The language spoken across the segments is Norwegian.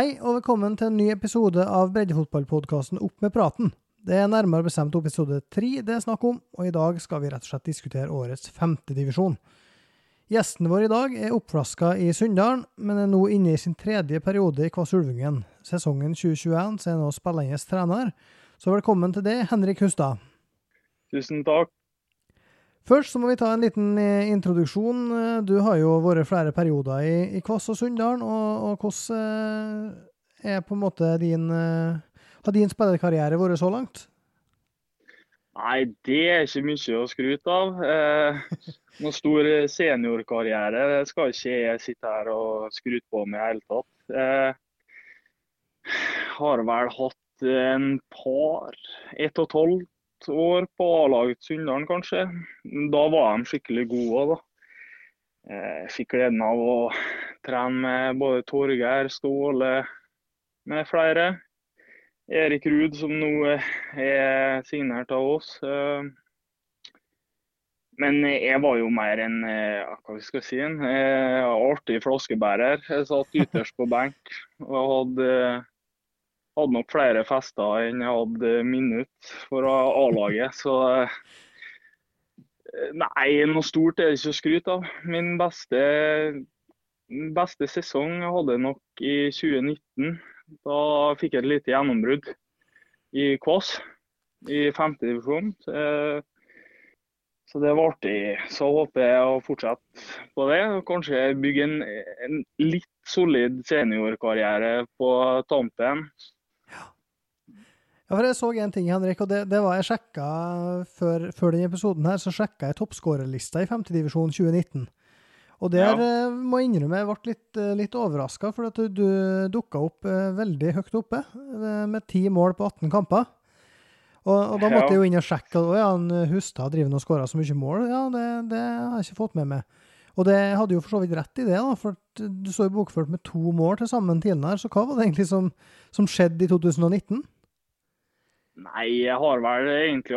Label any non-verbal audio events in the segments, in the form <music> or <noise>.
Hei og velkommen til en ny episode av breddefotballpodkasten Opp med praten. Det er nærmere bestemt episode tre det er snakk om, og i dag skal vi rett og slett diskutere årets femtedivisjon. Gjesten vår i dag er oppflaska i Sunndalen, men er nå inne i sin tredje periode i Kvassulvungen. Sesongen 2021 så er nå spillende trener. Så velkommen til det, Henrik Hustad. Tusen takk. Først så må vi ta en liten eh, introduksjon. Eh, du har jo vært flere perioder i, i Kvass og Sunndalen, og, hvordan eh, er på en måte din Har din spillerkarriere vært så langt? Nei, det er ikke mye å skryte av. Eh, noen stor seniorkarriere skal ikke jeg sitte her og skryte på med i det hele tatt. Eh, har vel hatt en par, ett og tolv år på A-laget Sunndalen, kanskje. Da var de skikkelig gode da. Jeg eh, fikk gleden av å trene med både Torgeir, Ståle med flere. Erik Ruud, som nå er signert av oss. Eh, men jeg var jo mer en eh, hva vi skal si, en artig flaskebærer. Jeg satt ytterst på benk og hadde hadde nok flere fester enn jeg hadde minutt for A-laget. Så eh, nei, noe stort er det ikke å skryte av. Min beste, beste sesong jeg nok i 2019. Da fikk jeg et lite gjennombrudd i Kvass i femte divisjon. Så det var artig. Så håper jeg å fortsette på det. og Kanskje bygge en, en litt solid seniorkarriere på tampen. Ja, for Jeg så en ting, Henrik, og det, det var jeg sjekka før, før denne episoden. her, Så sjekka jeg toppskårerlista i femtedivisjon 2019. Og der ja. Eh, må jeg innrømme jeg ble litt, eh, litt overraska, for at du, du dukka opp eh, veldig høyt oppe. Med ti mål på 18 kamper. Og, og da måtte ja. jeg jo inn og sjekke. Og ja, Hustad driver og skårer så mye mål. Ja, det, det, har jeg ikke fått med meg. Og det hadde jo for så vidt rett i det, da, for du så jo bokført med to mål til sammen tidligere. Så hva var det egentlig som, som skjedde i 2019? Nei, jeg har vel egentlig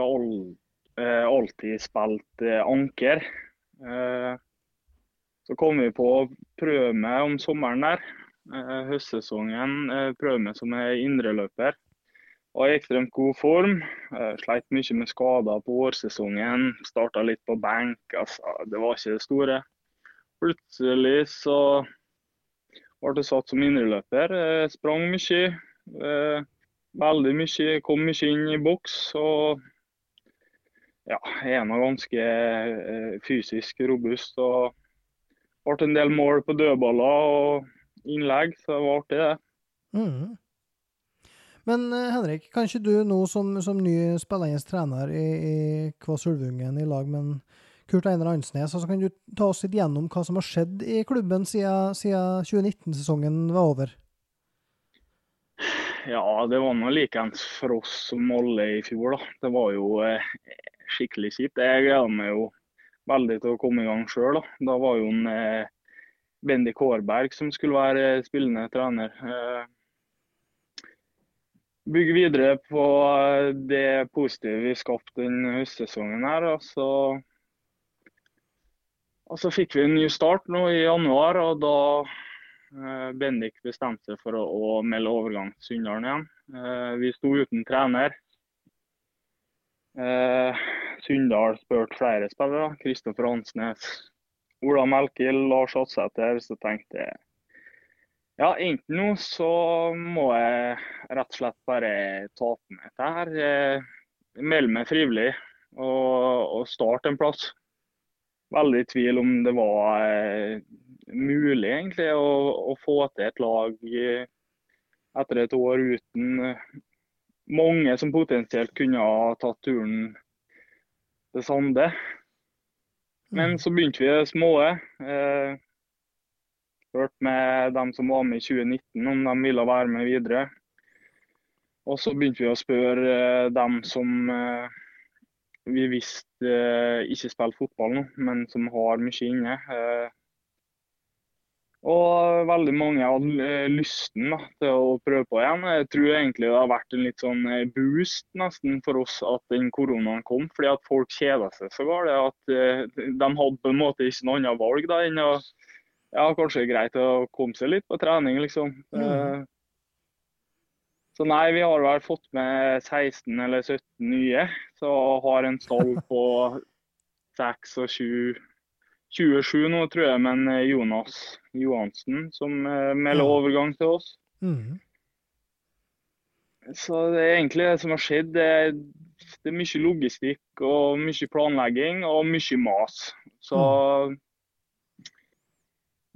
eh, alltid spilt eh, anker. Eh, så kom vi på å prøve meg om sommeren der. Høstsesongen prøve meg som indreløper. Var i ekstremt god form. Sleit mye med skader på vårsesongen. Starta litt på benk. Altså, det var ikke det store. Plutselig så ble det satt som indreløper. Sprang mye veldig mye. Kom mye inn i boks. og ja, jeg er nå ganske eh, fysisk robust. og Ble en del mål på dødballer og innlegg, så det var artig, det. Mm. Men eh, Henrik, kan ikke du nå som, som ny spillende trener i, i Kvass Ulvungen i lag med Kurt Einar Ansnes, altså kan du ta oss litt gjennom hva som har skjedd i klubben siden, siden 2019-sesongen var over? Ja, det var noe likeens for oss som alle i fjor. da. Det var jo eh, skikkelig kjipt. Jeg gleder meg jo veldig til å komme i gang sjøl. Da. da var jo en eh, Bendik Kårberg som skulle være spillende trener. Eh, bygge videre på eh, det positive vi skapte denne høstsesongen. her. Og så, og så fikk vi en ny start nå i januar, og da Bendik bestemte seg for å, å melde overgang til Sunndalen igjen. Eh, vi sto uten trener. Eh, Sunndal spurte flere spillere. Kristoffer Hansnes, Ola Melkild, Lars Hatsæter. Så tenkte jeg ja, enten nå så må jeg rett og slett bare ta på meg dette her. Melde meg frivillig og, og starte en plass. Veldig i tvil om det var mulig egentlig å, å, få til et lag etter et år uten eh, mange som potensielt kunne ha tatt turen til Sande. Men mm. så begynte vi det små. Eh, hørte med dem som var med i 2019 om de ville være med videre. Og så begynte vi å spørre eh, dem som eh, vi visste eh, ikke spiller fotball nå, men som har mye inne. Eh, og veldig mange hadde eh, lysten da, til å prøve på igjen. Jeg tror egentlig det har vært en litt sånn eh, boost nesten for oss at den koronaen kom. fordi at folk kjeda seg så galt. At uh, de hadde på en måte ikke noe annet valg da, enn å ja, kanskje greit å komme seg litt på trening, liksom. Mm. Så nei, vi har vel fått med 16 eller 17 nye. Så har en stall på 26 27 nå, tror jeg, men eh, Jonas Johansen som eh, melder overgang til oss. Mhm. Så det er egentlig det som har skjedd. Det er, det er mye logistikk og mye planlegging og mye mas. Så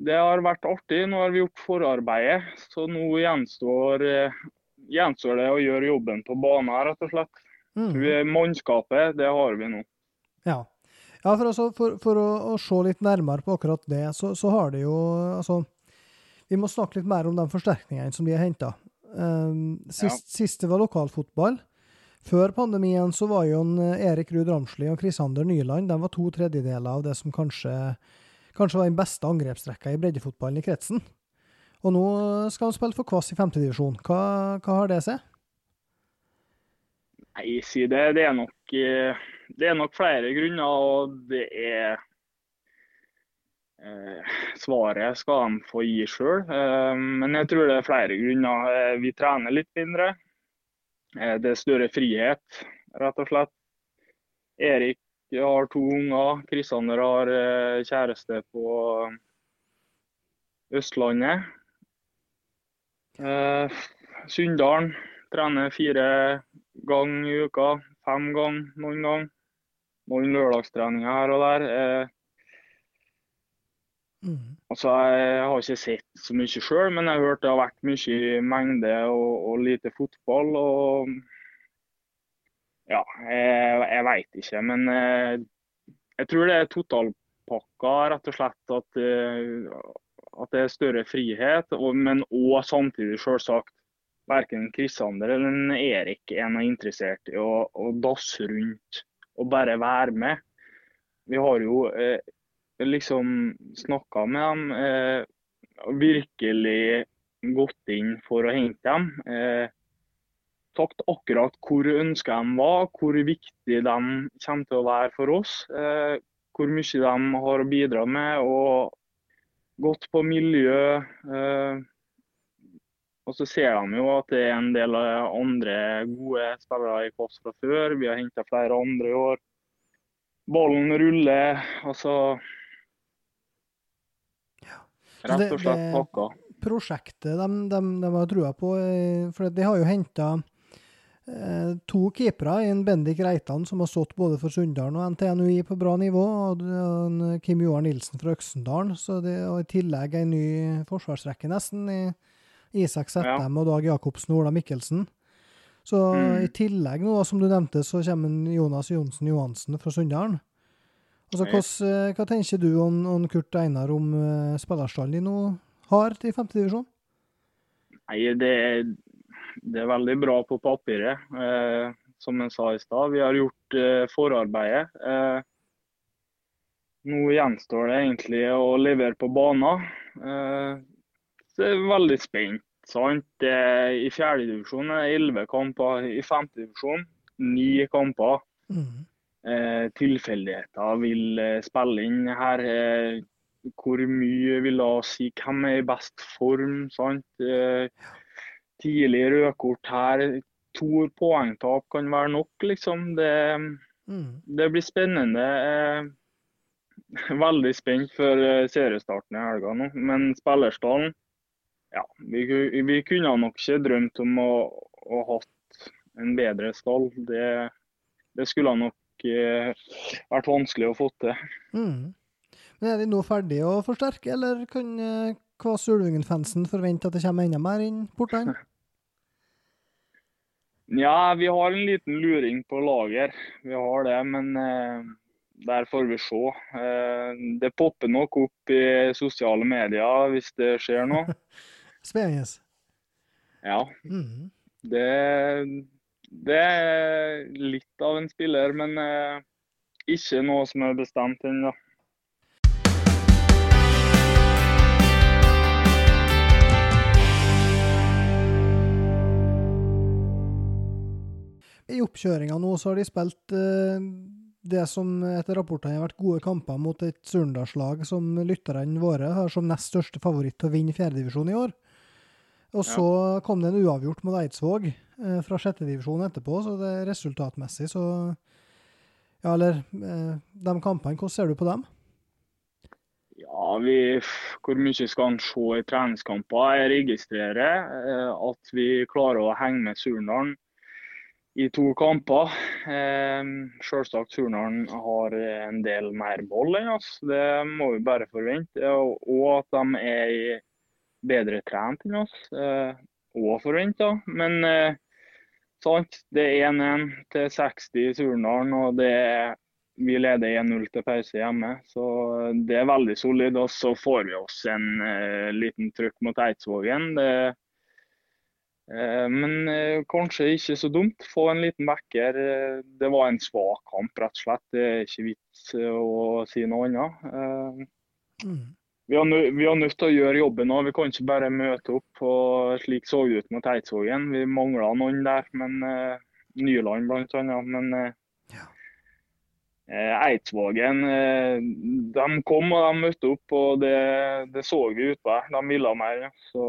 det har vært artig. Nå har vi gjort forarbeidet, så nå gjenstår, eh, gjenstår det å gjøre jobben på banen, rett og slett. Mm. Mannskapet, det har vi nå. Ja. ja for, altså, for, for å, å se litt nærmere på akkurat det, så, så har det jo altså Vi må snakke litt mer om de forsterkningene som de har henta. Um, sist, ja. Siste var lokalfotball. Før pandemien så var jo en eh, Erik Ruud Ramsli og Krisander Nyland de var to tredjedeler av det som kanskje, kanskje var den beste angrepsrekka i breddefotballen i kretsen. Og nå skal han spille for Kvass i femtedivisjon. Hva, hva har det seg? Nei, si det. Det er nok, eh, det er nok flere grunner, og det er eh, Svaret skal de få gi sjøl, eh, men jeg tror det er flere grunner. Eh, vi trener litt mindre. Eh, det er større frihet, rett og slett. Erik har to unger. Kristianer har eh, kjæreste på Østlandet. Eh, Sunndalen trener fire ganger i uka. Fem ganger noen gang. Noen lørdagstreninger her og der. Eh, mm. altså, jeg har ikke sett så mye sjøl, men jeg har hørt det har vært mye mengde og, og lite fotball. og Ja, jeg, jeg veit ikke. Men jeg, jeg tror det er totalpakka, rett og slett. At, eh, at det er større frihet, og, men òg samtidig selvsagt verken Kristander eller Erik er noe interessert i å, å dasse rundt og bare være med. Vi har jo eh, liksom snakka med dem, eh, virkelig gått inn for å hente dem. Eh, sagt akkurat hvor ønska de var, hvor viktig de kommer til å være for oss. Eh, hvor mye de har å bidra med, og gått på miljø. Eh, og så ser de jo at det er en del andre gode spillere i Kvass fra før. Vi har henta flere andre i år. Ballen ruller. Altså Rett og slett pakka. prosjektet de, de, de har trua på. eh, For de har jo henta to keepere, en Bendik Reitan som har stått både for Sunndalen og NTNUI på bra nivå, og en Kim Joar Nilsen fra Øksendalen. Så det, og I tillegg en ny forsvarsrekke, nesten, i Isak Settem og Dag Jacobsen og Ola Mikkelsen. Så Mm. i tillegg, nå, som du nevnte, så kommer Jonas Johnsen Johansen fra Sunndalen. Altså, Ja. eh, hva tenker du om, om Kurt Einar om uh, spillerstallen de nå har til femtedivisjon? Nei, det, det er veldig bra på papiret. Eh, som jeg sa i stad, vi har gjort eh, forarbeidet. Eh, nå gjenstår det egentlig å levere på banen. Eh, så jeg er veldig spent. sant? Det, I fjerdedivisjon er det elleve kamper. I femtedivisjon ni kamper. Mm. Eh, tilfeldigheter vil eh, spille inn her. Hvor mye vil da si hvem er i best form? sant? Eh, tidlig rødkort her. To poengtap kan være nok, liksom. Det, Mm. det blir spennende. Eh, veldig spent før eh, seriestarten i helga nå. Men spillerstallen ja, vi, vi kunne nok ikke drømt om å, å hatt en bedre stall. Det, det skulle nok eh, vært vanskelig å få til. Mm. Men er de nå ferdige å forsterke, eller kan Kvass Ulvingen-fansen forventer at det kommer enda mer inn portene? <laughs> Ja, vi har en liten luring på lager. Vi har det, men eh, der får vi se. Eh, det popper nok opp i sosiale medier hvis det skjer noe. <laughs> Spennende. Ja, Mm. det, det er litt av en spiller, men eh, ikke noe som er bestemt ennå. I oppkjøringa nå så har de spilt eh, det som etter rapportene har vært gode kamper mot et Surndalslag som lytterne våre har som nest største favoritt til å vinne fjerdedivisjon i år. Og så kom det en uavgjort mot Eidsvåg eh, fra sjettedivisjon etterpå, så det er resultatmessig så Ja, eller eh, de kampene, hvordan ser du på dem? Ja, vi, Hvor mye skal en se i treningskamper? Jeg registrerer eh, at vi klarer å henge med Surnadal i to kamper. Eh, selvsagt Surnadal har en del mer boll enn oss, det må vi bare forvente. Og at de er bedre trent enn oss, eh, og forventa. Men eh, sant, det er 1-1 til 60 i Surnadal, og er vi leder 1-0 til pause hjemme, så det er veldig solid. Og så får vi oss en eh, liten trykk mot Eidsvågen. Det, men uh, kanskje ikke så dumt. Få en liten vekker. det var en svak kamp, rett og slett. Det er ikke vits å si noe annet. Mm. Vi har, vi har nødt til å gjøre jobben nå. Vi kan ikke bare møte opp. og Slik så det ut mot Eidsvågen. Vi mangla noen der, men Nyland bl.a. Men Eh, Eidsvågen eh, de kom og de møtte opp, og det, det så vi utpå her. De ville mer. Så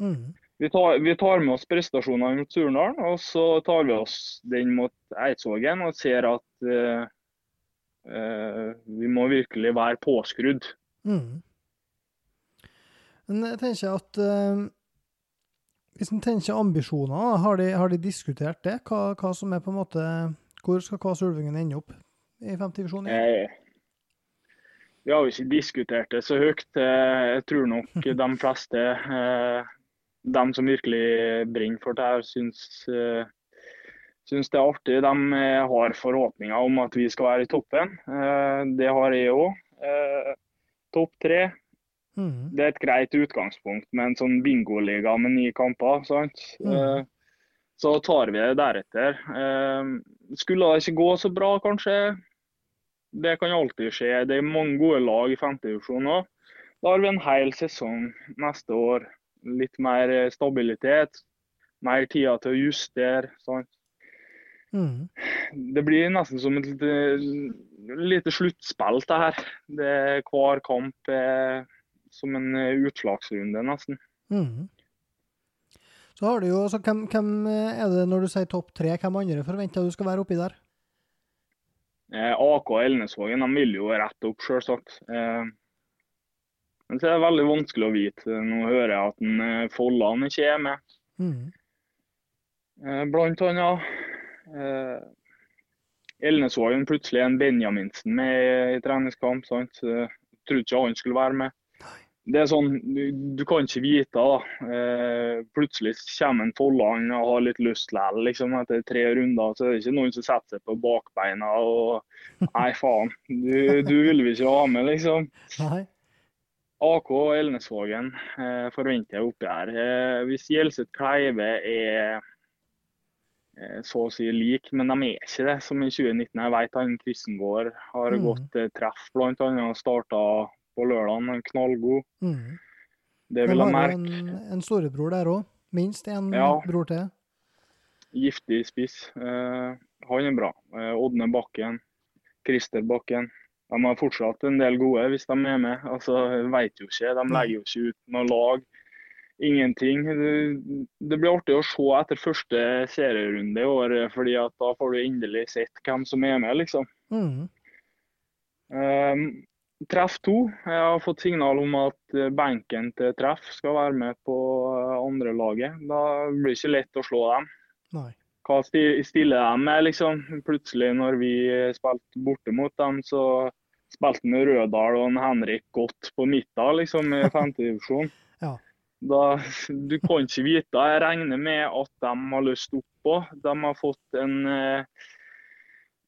mm. Vi, tar, vi, tar, med oss prestasjonene mot Surnadal, og så tar vi oss den mot Eidsvågen og ser at uh, uh, vi må virkelig være påskrudd. Mm. Men jeg tenker at uh, hvis en tenker ambisjoner, har de, har de diskutert det? Hva, hva, som er på en måte Hvor skal KS Ulvingen ende opp? i femtedivisjon? Eh, vi har jo ikke diskutert det så høyt. Jeg tror nok de fleste, de som virkelig brenner for det her, syns, eh, syns det er artig. De har forhåpninger om at vi skal være i toppen. Det har jeg òg. Topp tre. Mm. Det er et greit utgangspunkt med en sånn bingoliga med ni kamper. sant? Mm. Så tar vi det deretter. Skulle det ikke gå så bra, kanskje, det kan alltid skje. Det er mange gode lag i femtedivisjon òg. Da har vi en hel sesong neste år. Litt mer stabilitet, mer tida til å justere. Sånn. Mm. Det blir nesten som et lite, lite sluttspill, det her. Det, er hver kamp er som en utslagsrunde, nesten. Mm. Så har du jo, så hvem, hvem, er det når du sier topp tre, hvem andre forventer du skal være oppi der? Eh, AK Elnesvågen de vil jo rette opp, selvsagt. Eh, men så er det veldig vanskelig å vite. Nå hører jeg at en, Folland Follan ikke er med. Mm. Eh, blant annet. Eh, Elnesvågen plutselig en Benjaminsen med i treningskamp. sant? Jeg trodde ikke han skulle være med det er sånn, du, du kan ikke vite. da. Eh, plutselig kommer en Folland og har litt lyst likevel. Liksom, etter tre runder så er det ikke noen som setter seg på bakbeina og <laughs> Nei, faen. Du, du vil vi ikke ha med, liksom. Nei. AK og Elnesvågen eh, forventer jeg oppi her. Eh, hvis Gjelseth Kleive er eh, så å si lik, men de er ikke det som i 2019. Jeg vet han Kristengård har mm. gått eh, treff bl.a. og starta på lørdag. Knallgod. Mm. Det vil jeg merke. En, en storebror der òg. Minst en ja. bror til. Giftig spiss. Eh, han er bra. Eh, Ådne Bakken, Christer Bakken. De har fortsatt en del gode hvis de er med. Altså, vet jo ikke. De legger jo ikke ut noe lag. Ingenting. Det, blir artig å se etter første serierunde i år, fordi da får du endelig sett hvem som er med, liksom. Mm. Um, Treff 2. Jeg har fått signal om at eh, benken til Treff skal være med på eh, andre laget. Da blir det ikke lett å slå dem. Nei. Hva stiller de med, liksom? Plutselig når vi spilte borte mot dem, så spilte en Rødal og en Henrik godt på midten liksom, i <laughs> femtedivisjon. ja. Da, du kan ikke vite. Jeg regner med at de har lyst oppå. De har fått en eh,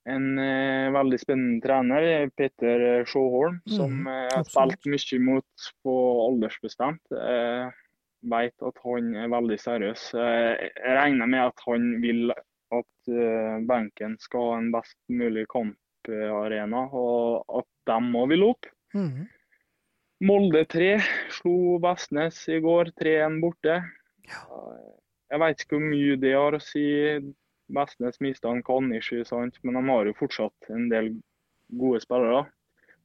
en eh, veldig spennende trener, Peter Sjåholm, som mm, eh, har spilt mye mot på aldersbestemt. Vet at han er veldig seriøs. Jeg regner med at han vil at eh, benken skal ha en best mulig kamparena, og at de òg vil opp. Mm. Molde 3 slo Vestnes i går, 3-1 borte. Ja. Jeg vet ikke hvor mye det har å si. Vestnes mista en sant, men de har jo fortsatt en del gode spillere.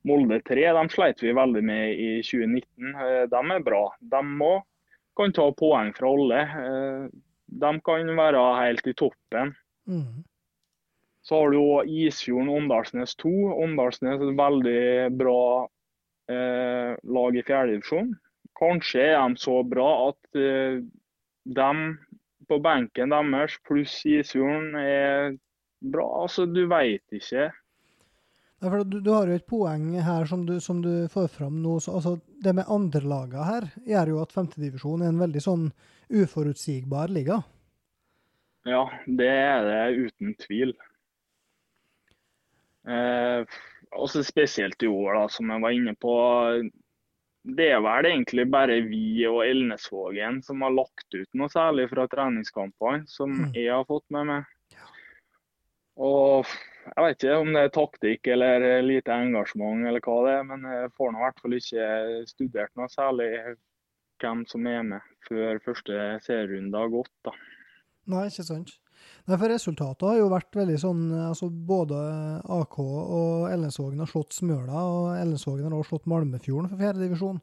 Molde 3 de sleit vi veldig med i 2019. Eh, de er bra, de òg. Kan ta poeng fra alle. Eh, de kan være helt i toppen. Mm. Så har du òg Isfjorden Åndalsnes 2. Åndalsnes er et veldig bra eh, lag i fjerdedivisjon. Kanskje er de så bra at eh, de på benken deres pluss Isfjorden er bra. Altså, du veit ikke. Ja, for du, du, har jo et poeng her som du, som du får fram nå. Så, altså, det med andrelagene her gjør jo at femtedivisjon er en veldig sånn uforutsigbar liga. Ja, det er det uten tvil. Eh, også spesielt i år, da, som jeg var inne på. Det er vel egentlig bare vi og Elnesvågen som har lagt ut noe særlig fra treningskampene, som mm. jeg har fått med meg. Og jeg vet ikke om det er taktikk eller lite engasjement eller hva det er, men jeg får nå i hvert fall ikke studert noe særlig hvem som er med før første serierunde har gått. da. Nei, ikke sant. Nei, for Resultatet har jo vært veldig sånn altså Både AK og Ellensvågen har slått Smøla, og Ellensvågen har også slått Malmefjorden for fjerdedivisjon.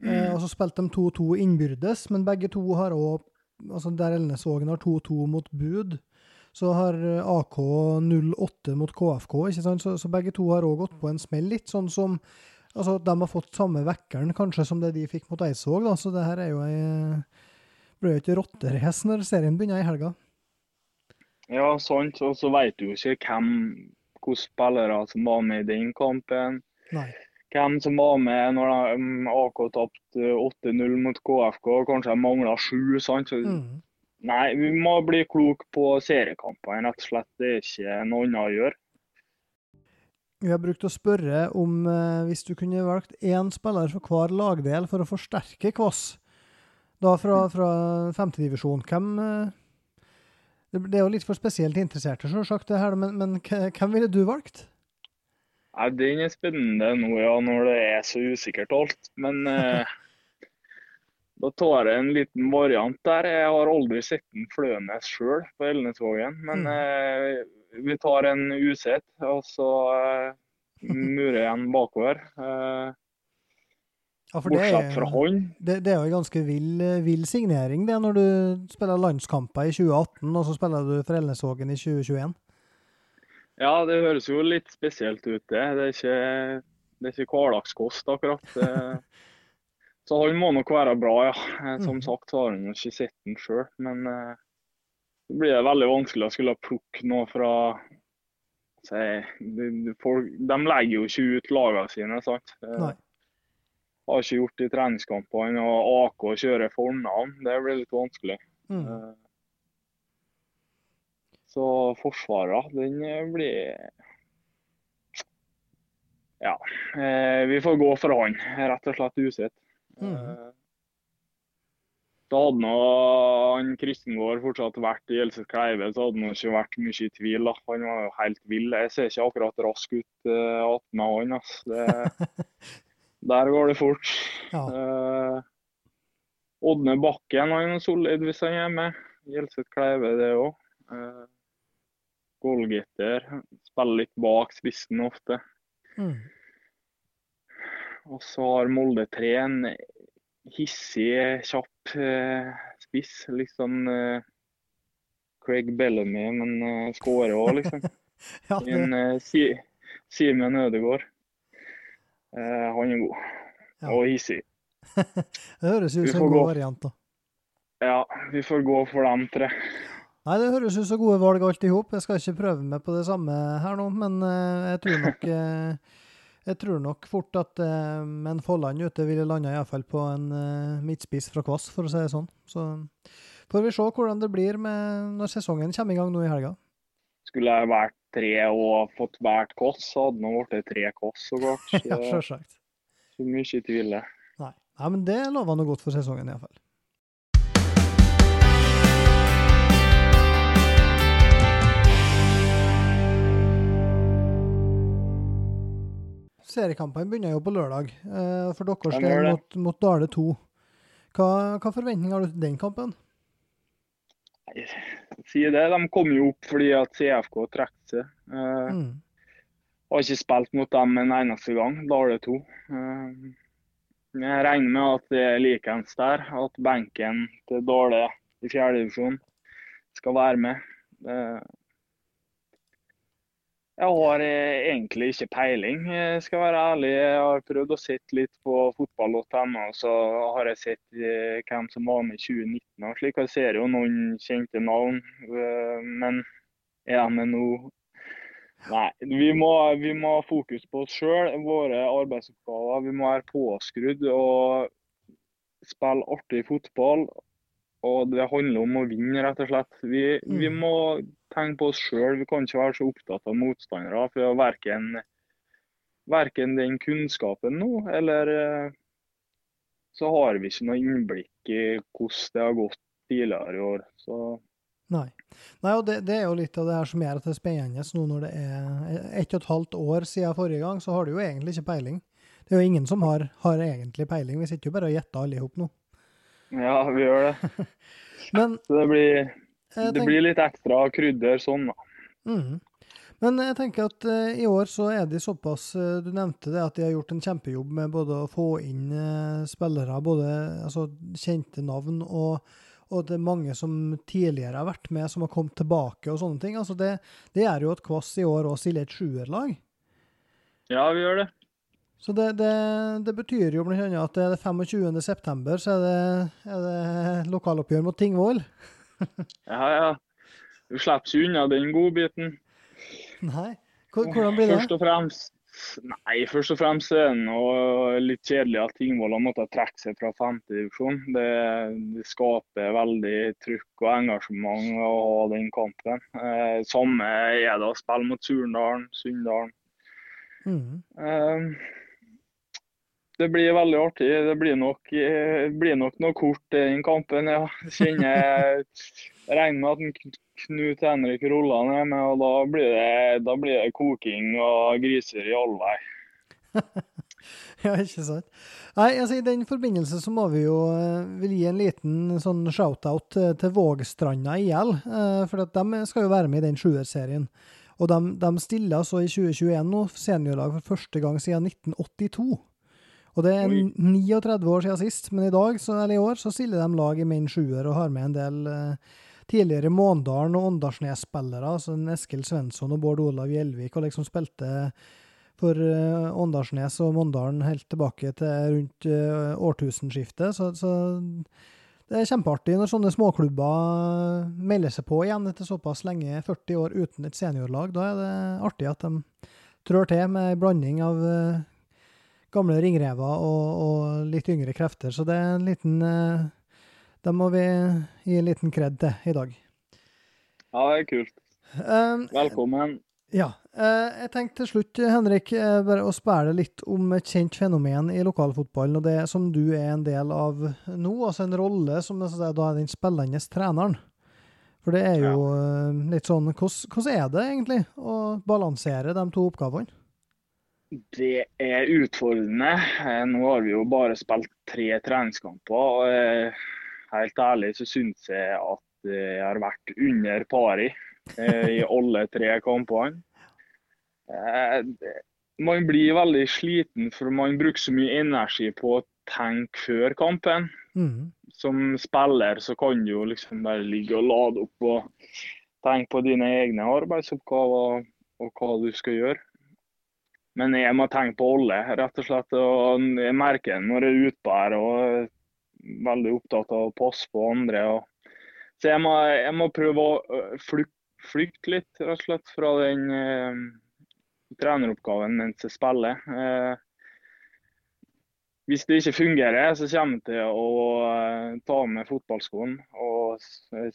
Mm. Eh, og så spilte de 2-2 innbyrdes, men begge to har òg altså Der Ellensvågen har 2-2 mot Bud, så har AK 0-8 mot KFK, ikke sant? Så, så begge to har òg gått på en smell, litt sånn som altså De har fått samme vekkeren kanskje som det de fikk mot Eidsvåg, da, så det her er jo ei blir jo ikke rotterace når serien begynner i helga. Ja, sant. Og så vet du jo ikke hvem hvilke spillere som var med i den kampen. Nei. Hvem som var med når de, AK tapte 8-0 mot KFK. Kanskje de mangla sju. sant? Mm. Nei, vi må bli klok på seriekampene, rett og slett. Det er ikke noe annet å gjøre. Vi har brukt å spørre om eh, hvis du kunne valgt én spiller for hver lagdel for å forsterke Kvass, da fra, fra femtedivisjon. Hvem eh, Det er jo litt for spesielt interesserte, selvsagt, det her, men, men hvem ville du valgt? Nei, Den er spennende nå, ja, når det er så usikkert alt. Men eh, <laughs> da tar jeg en liten variant der. Jeg har aldri sett en Flønes sjøl på Elnesvågen, men mm. eh, vi tar en usett, og så eh, murer jeg en bakover. Eh, ja, Bortsett fra hånd. Det, det, er jo en ganske vill, vill, signering det, når du spiller landskamper i 2018, og så spiller du for Elnesvågen i 2021. Ja, det høres jo litt spesielt ut, det. Det er ikke, det er ikke hverdagskost, akkurat. <laughs> så han må nok være bra, ja. Eh, som mm. sagt har han ikke sett den sjøl. Men uh, det blir veldig vanskelig å skulle plukke noe fra de, de, folk, de legger jo ikke ut lagene sine, sant. Nei har ikke gjort det i treningskampene. Og AK kjører fornavn, det blir litt vanskelig. Mm. Eh, så Forsvaret, den blir Ja. Eh, vi får gå for han. Rett og slett usett. Mm. Eh, så hadde nå han Kristengård fortsatt vært i Else Kleive, så hadde han ikke vært mye i tvil. Da. Han var jo helt vill. Jeg ser ikke akkurat rask ut uh, attmed han. Altså. Det, <laughs> Der går det fort. Ja. Uh, Ådne Bakken han er solid hvis han er med. Gjelseth Kleive, det òg. Uh, eh, Goalgetter. Spiller litt bak spissen ofte. Mm. Og så har Molde 3 en hissig, kjapp uh, spiss. Litt sånn uh, Craig Bellamy, men uh, skårer òg, liksom. <laughs> ja, det... En Simen Ødegaard. Eh, han er god. Ja. Og hissig. <laughs> det høres ut som en god variant, da. Ja, vi får gå for dem tre. Nei, det høres ut som gode valg alt i hop. Jeg skal ikke prøve meg på det samme her nå, men jeg tror nok <laughs> jeg tror nok fort at uh, en Folland ute ville landa iallfall på en uh, midtspiss fra Kvass, for å si det sånn. Så får vi se hvordan det blir med når sesongen kommer i gang nå i helga. Skulle jeg vært tre og fått hvert koss, så hadde det blitt tre koss så <laughs> ja, selvsagt. Så mye i tvil. Nei. Nei, men det lover noe godt for sesongen iallfall. Seriekampene begynner jo på lørdag, eh, for deres del mot, mot Dale 2. Hva, hva forventninger har du til den kampen? Nei, si det. De kom jo opp fordi at CFK trakk seg. Uh, mm. Har ikke spilt mot dem en eneste gang. Da er det. Uh, Jeg regner med at det er likeens der. At benken til Dale i fjerdedivisjon skal være med. Eh, jeg har eh, egentlig ikke peiling, jeg skal være ærlig. Jeg har prøvd å se litt på fotball.no, så har jeg sett eh, hvem som var med i 2019. og slik Jeg ser jo noen kjente navn, eh, men er de nå Nei. Vi må, vi må, ha fokus på oss sjøl, våre arbeidsoppgaver. Vi må være påskrudd og spille artig fotball. Og det handler om å vinne, rett og slett. Vi, mm. vi må tenke på oss sjøl. Vi kan ikke være så opptatt av motstandere. For verken, verken den kunnskapen nå, eller eh, så har vi ikke noe innblikk i hvordan det har gått tidligere i år. Så Nei. Nei og det, det, er jo litt av det her som gjør at det er spennende nå når det er ett og et halvt år siden forrige gang, så har du jo egentlig ikke peiling. Det er jo ingen som har, har egentlig peiling. Vi sitter jo bare og gjetter alle i hop nå. Ja, vi gjør det. <laughs> Men, så det blir, det blir, litt ekstra krydder sånn, da. Mm. Men jeg tenker at uh, i år så er de såpass uh, Du nevnte det at de har gjort en kjempejobb med både å få inn uh, spillere, både altså, kjente navn, og, og, det er mange som tidligere har vært med, som har kommet tilbake og sånne ting. Altså det, det er jo et Kvass i år å stille et sjuerlag. Ja, vi gjør det. Så det, det, det, betyr jo blant at det er det 25. september, så er det, er det lokaloppgjør mot Tingvoll. <laughs> ja, ja. Du slipper ikke unna den godbiten. Nei. Hvordan blir det? Først og fremst Nei, først og fremst er det noe litt kjedelig at Tingvoll har måttet trekke seg fra femtedivisjon. Det, det skaper veldig trykk og engasjement å ha den kampen. Eh, samme er det å spille mot Surndalen, Sunndalen. Mm. Eh, det blir veldig artig. Det blir nok, eh, blir nok noe kort i den kampen. ja. Kjenner, jeg regner med at Knut Henrik Rolland er med, og da blir, det, da blir det koking og griser i all vei. <laughs> ja, ikke sant. Nei, altså I den forbindelse så må vi jo eh, vil gi en liten sånn shout-out til, Vågstranda IL. Eh, for at de skal jo være med i den sjuerserien. Og de, de stiller altså i 2021 nå seniorlag for første gang siden 1982. Og det er 39 år siden sist, men i dag, så, eller i år så stiller de lag i min sjuer og har med en del uh, tidligere Måndalen og Åndalsnes-spillere. altså Eskil Svensson og Bård Olav Gjelvik, og liksom spilte for uh, Åndalsnes og Måndalen helt tilbake til rundt uh, årtusenskiftet. Så, så, det er kjempeartig når sånne småklubber melder seg på igjen etter såpass lenge, 40 år uten et seniorlag. Da er det artig at de trør til med en blanding av uh, gamle ringrever og, og, litt yngre krefter. Så det er en liten uh, Det må vi gi en liten kred til i dag. Ja, det er kult. Um, Velkommen. Ja. Uh, jeg tenkte til slutt, Henrik, uh, bare å spørre litt om et kjent fenomen i lokalfotballen, og det som du er en del av nå. Altså en rolle som da er den spillende treneren. For det er jo ja. litt sånn hvordan er det egentlig å balansere de to oppgavene? Det er utfordrende. Eh, nå har vi jo bare spilt tre treningskamper. eh, Helt ærlig så syns jeg at jeg har vært under pari eh, i <laughs> alle tre kampene. Man blir veldig sliten, for man bruker så mye energi på å tenke før kampen. Mm. Som spiller så kan du jo liksom bare ligge og lade opp og tenke på dine egne arbeidsoppgaver og hva du skal gjøre. Men jeg må tenke på Olle, rett og slett. Og jeg merker det når jeg er ute på her og er veldig opptatt av å passe på andre. Og... Så jeg må, jeg må, prøve å flykte, litt, rett og slett, fra den eh, treneroppgaven mens jeg spiller. Eh, hvis det ikke fungerer, så kommer jeg til å eh, ta med fotballskoene og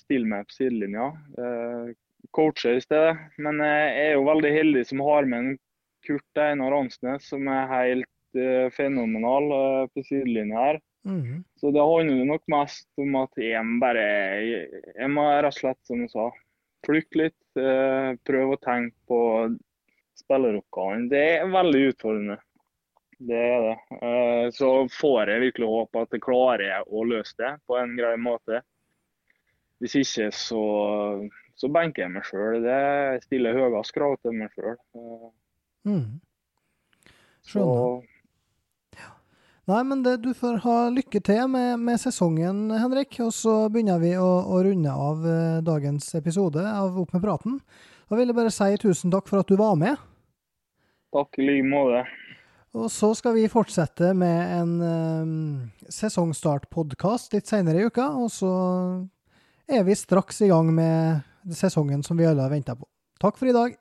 stille meg på sidelinja. Eh, coache i stedet. Men jeg er jo veldig heldig som har med en Kurt Einar Ansnes, som er helt uh, fenomenal uh, på sidelinja her. Mm. Så det handler nok mest om at jeg bare jeg, må rett og slett, som du sa, flykte litt. Uh, prøve å tenke på spilleroppgaven. Det er veldig utfordrende. Det er det. Uh, så får jeg virkelig håpe at jeg klarer å løse det på en grei måte. Hvis ikke så, så benker jeg meg sjøl. Det stiller høyest krav til meg sjøl. Mm. Skjønner. Ja. Nei, men det, du får ha lykke til med, med sesongen, Henrik. Og så begynner vi å, å runde av eh, dagens episode av Opp med praten. Da vil jeg bare si tusen takk for at du var med. Takk i like måte. Og så skal vi fortsette med en um, sesongstartpodkast litt senere i uka. Og så er vi straks i gang med sesongen som vi alle har venta på. Takk for i dag.